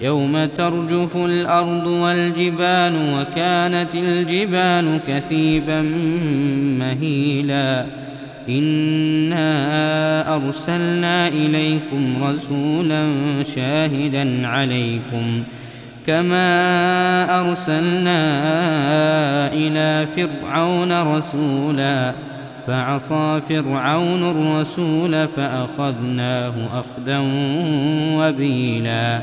يوم ترجف الأرض والجبال وكانت الجبال كثيبا مهيلا. إنا أرسلنا إليكم رسولا شاهدا عليكم كما أرسلنا إلى فرعون رسولا. فعصى فرعون الرسول فأخذناه أخذا وبيلا.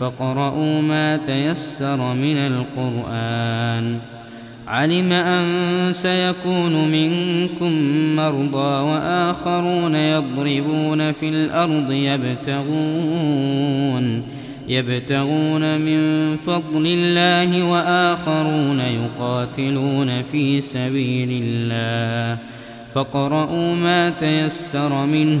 فاقرؤوا ما تيسر من القرآن. علم أن سيكون منكم مرضى وآخرون يضربون في الأرض يبتغون يبتغون من فضل الله وآخرون يقاتلون في سبيل الله. فاقرؤوا ما تيسر منه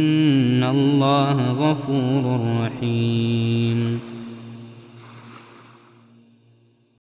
الله غفور رحيم